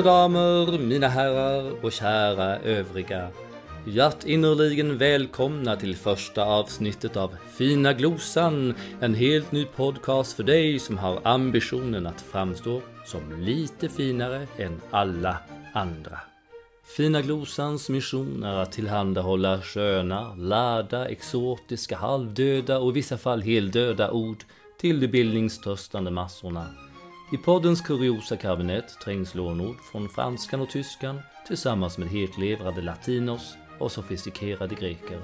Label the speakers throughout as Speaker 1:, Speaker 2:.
Speaker 1: Mina damer, mina herrar och kära övriga. Hjärtinnerligen välkomna till första avsnittet av Fina Glosan, en helt ny podcast för dig som har ambitionen att framstå som lite finare än alla andra. Fina Glosans mission är att tillhandahålla sköna, lärda, exotiska, halvdöda och i vissa fall heldöda ord till de bildningstörstande massorna. I poddens kuriosa kabinett trängs lånord från franskan och tyskan tillsammans med hetlevrade latinos och sofistikerade greker.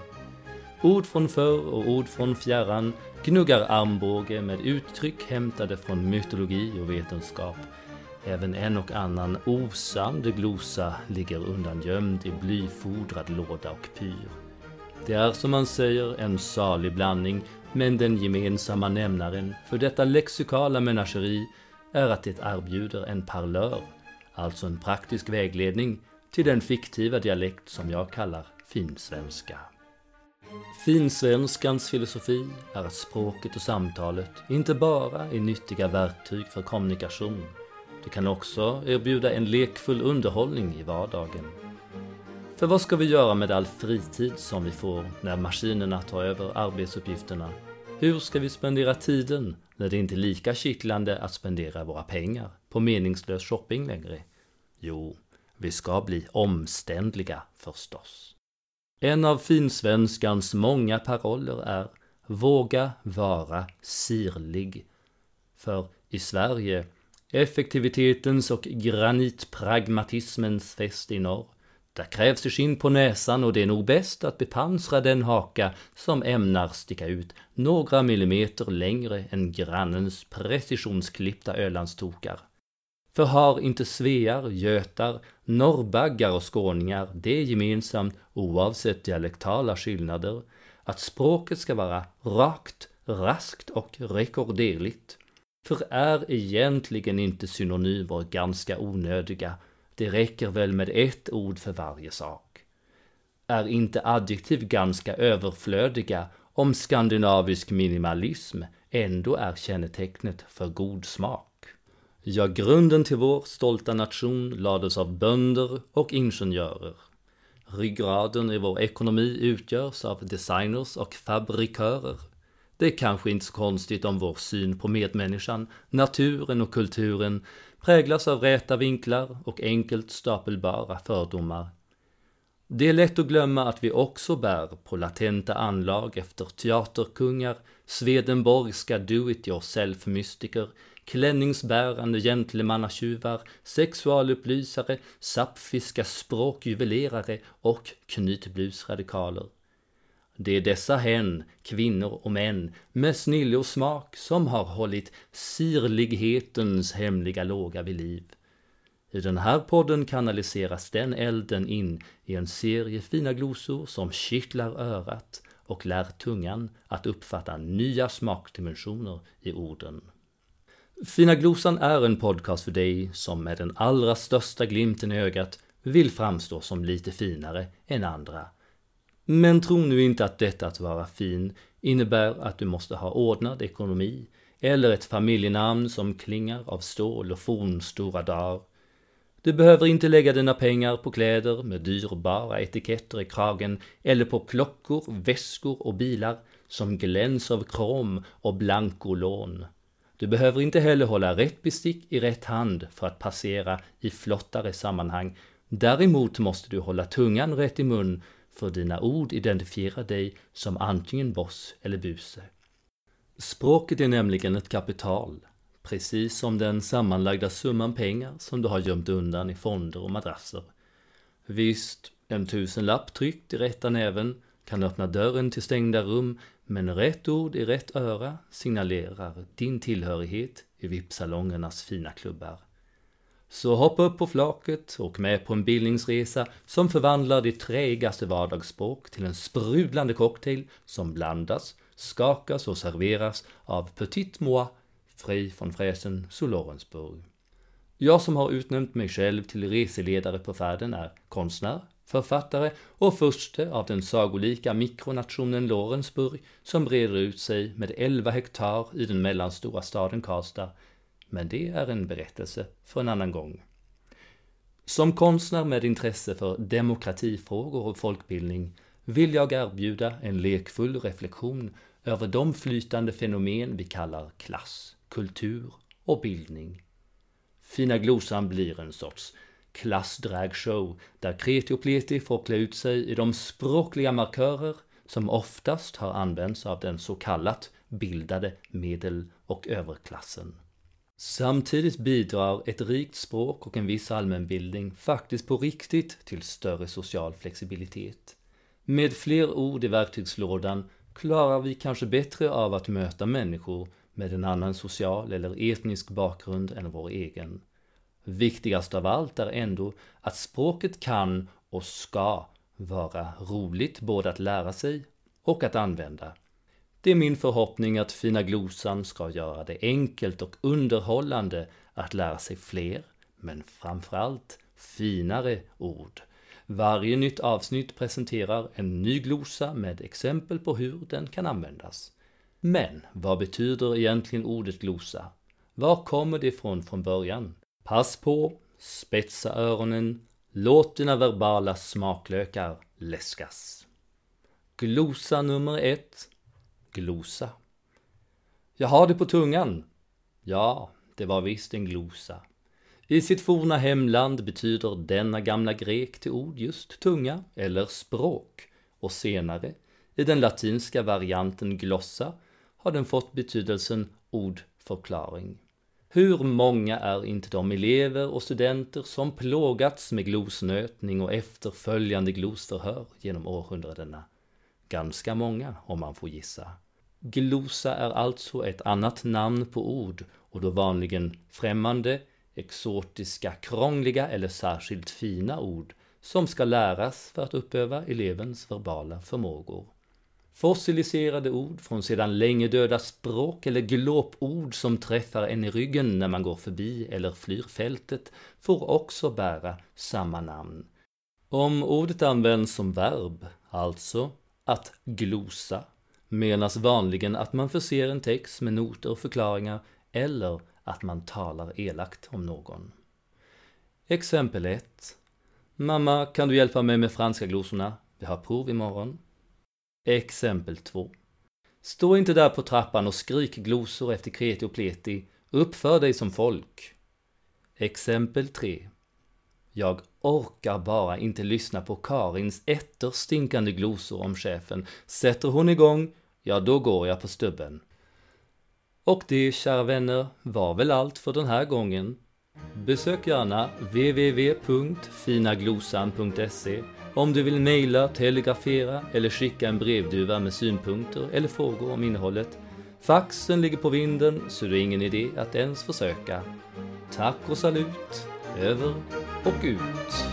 Speaker 1: Ord från förr och ord från fjärran gnuggar armbåge med uttryck hämtade från mytologi och vetenskap. Även en och annan osande glosa ligger undangömd i blyfodrad låda och pyr. Det är som man säger en salig blandning, men den gemensamma nämnaren för detta lexikala menageri är att det erbjuder en parlör, alltså en praktisk vägledning till den fiktiva dialekt som jag kallar finsvenska. Finsvenskans filosofi är att språket och samtalet inte bara är nyttiga verktyg för kommunikation. Det kan också erbjuda en lekfull underhållning i vardagen. För vad ska vi göra med all fritid som vi får när maskinerna tar över arbetsuppgifterna? Hur ska vi spendera tiden när det inte är lika kittlande att spendera våra pengar på meningslös shopping längre? Jo, vi ska bli omständliga förstås. En av finsvenskans många paroller är Våga vara sirlig. För i Sverige, effektivitetens och granitpragmatismens fest i norr, där krävs det skinn på näsan och det är nog bäst att bepansra den haka som ämnar sticka ut några millimeter längre än grannens precisionsklippta ölandstokar. För har inte svear, götar, norrbaggar och skåningar det gemensamt oavsett dialektala skillnader att språket ska vara rakt, raskt och rekorderligt. För är egentligen inte synonymer ganska onödiga det räcker väl med ett ord för varje sak. Är inte adjektiv ganska överflödiga om skandinavisk minimalism ändå är kännetecknet för god smak? Ja, grunden till vår stolta nation lades av bönder och ingenjörer. Ryggraden i vår ekonomi utgörs av designers och fabrikörer. Det är kanske inte så konstigt om vår syn på medmänniskan, naturen och kulturen präglas av räta vinklar och enkelt stapelbara fördomar. Det är lätt att glömma att vi också bär på latenta anlag efter teaterkungar, Swedenborgska do-it-yourself-mystiker, klänningsbärande gentlemannatjuvar, sexualupplysare, sapfiska språkjuvelerare och knytblusradikaler. Det är dessa hen, kvinnor och män med snille och smak som har hållit sirlighetens hemliga låga vid liv. I den här podden kanaliseras den elden in i en serie fina glosor som kittlar örat och lär tungan att uppfatta nya smakdimensioner i orden. Fina glosan är en podcast för dig som med den allra största glimten i ögat vill framstå som lite finare än andra men tro nu inte att detta att vara fin innebär att du måste ha ordnad ekonomi eller ett familjenamn som klingar av stål och fornstora dagar. Du behöver inte lägga dina pengar på kläder med dyrbara etiketter i kragen eller på klockor, väskor och bilar som gläns av krom och blankolån. Du behöver inte heller hålla rätt bestick i rätt hand för att passera i flottare sammanhang. Däremot måste du hålla tungan rätt i mun för dina ord identifierar dig som antingen boss eller buse. Språket är nämligen ett kapital, precis som den sammanlagda summan pengar som du har gömt undan i fonder och madrasser. Visst, en tusenlapp tryckt i rätta näven kan öppna dörren till stängda rum, men rätt ord i rätt öra signalerar din tillhörighet i VIP-salongernas fina klubbar. Så hoppa upp på flaket och med på en bildningsresa som förvandlar ditt träigaste vardagsspråk till en sprudlande cocktail som blandas, skakas och serveras av Petit Moi, fri från fräsen Solorensburg. Jag som har utnämnt mig själv till reseledare på färden är konstnär, författare och förste av den sagolika mikronationen Lorensburg som breder ut sig med 11 hektar i den mellanstora staden Karlstad men det är en berättelse för en annan gång. Som konstnär med intresse för demokratifrågor och folkbildning vill jag erbjuda en lekfull reflektion över de flytande fenomen vi kallar klass, kultur och bildning. Fina glosan blir en sorts klassdragshow där kreti och pleti får klä ut sig i de språkliga markörer som oftast har använts av den så kallat bildade medel och överklassen. Samtidigt bidrar ett rikt språk och en viss allmänbildning faktiskt på riktigt till större social flexibilitet. Med fler ord i verktygslådan klarar vi kanske bättre av att möta människor med en annan social eller etnisk bakgrund än vår egen. Viktigast av allt är ändå att språket kan och ska vara roligt både att lära sig och att använda. Det är min förhoppning att Fina Glosan ska göra det enkelt och underhållande att lära sig fler, men framförallt finare ord. Varje nytt avsnitt presenterar en ny glosa med exempel på hur den kan användas. Men vad betyder egentligen ordet glosa? Var kommer det ifrån från början? Pass på, spetsa öronen, låt dina verbala smaklökar läskas. Glosa nummer ett. Glosa. Jag har det på tungan. Ja, det var visst en glosa. I sitt forna hemland betyder denna gamla grek till ord just tunga eller språk och senare, i den latinska varianten glossa, har den fått betydelsen ordförklaring. Hur många är inte de elever och studenter som plågats med glosnötning och efterföljande glosförhör genom århundradena? Ganska många, om man får gissa. Glosa är alltså ett annat namn på ord och då vanligen främmande, exotiska, krångliga eller särskilt fina ord som ska läras för att uppöva elevens verbala förmågor. Fossiliserade ord från sedan länge döda språk eller glåpord som träffar en i ryggen när man går förbi eller flyr fältet får också bära samma namn. Om ordet används som verb, alltså att glosa, menas vanligen att man förser en text med noter och förklaringar eller att man talar elakt om någon. Exempel 1. Mamma, kan du hjälpa mig med franska glosorna? Vi har prov imorgon. Exempel 2. Stå inte där på trappan och skrik glosor efter kreti och pleti. Uppför dig som folk. Exempel 3. Jag orkar bara inte lyssna på Karins etterstinkande glosor om chefen. Sätter hon igång, ja då går jag på stubben. Och det, kära vänner, var väl allt för den här gången. Besök gärna www.finaglosan.se om du vill mejla, telegrafera eller skicka en brevduva med synpunkter eller frågor om innehållet. Faxen ligger på vinden så det är ingen idé att ens försöka. Tack och salut, över och ut.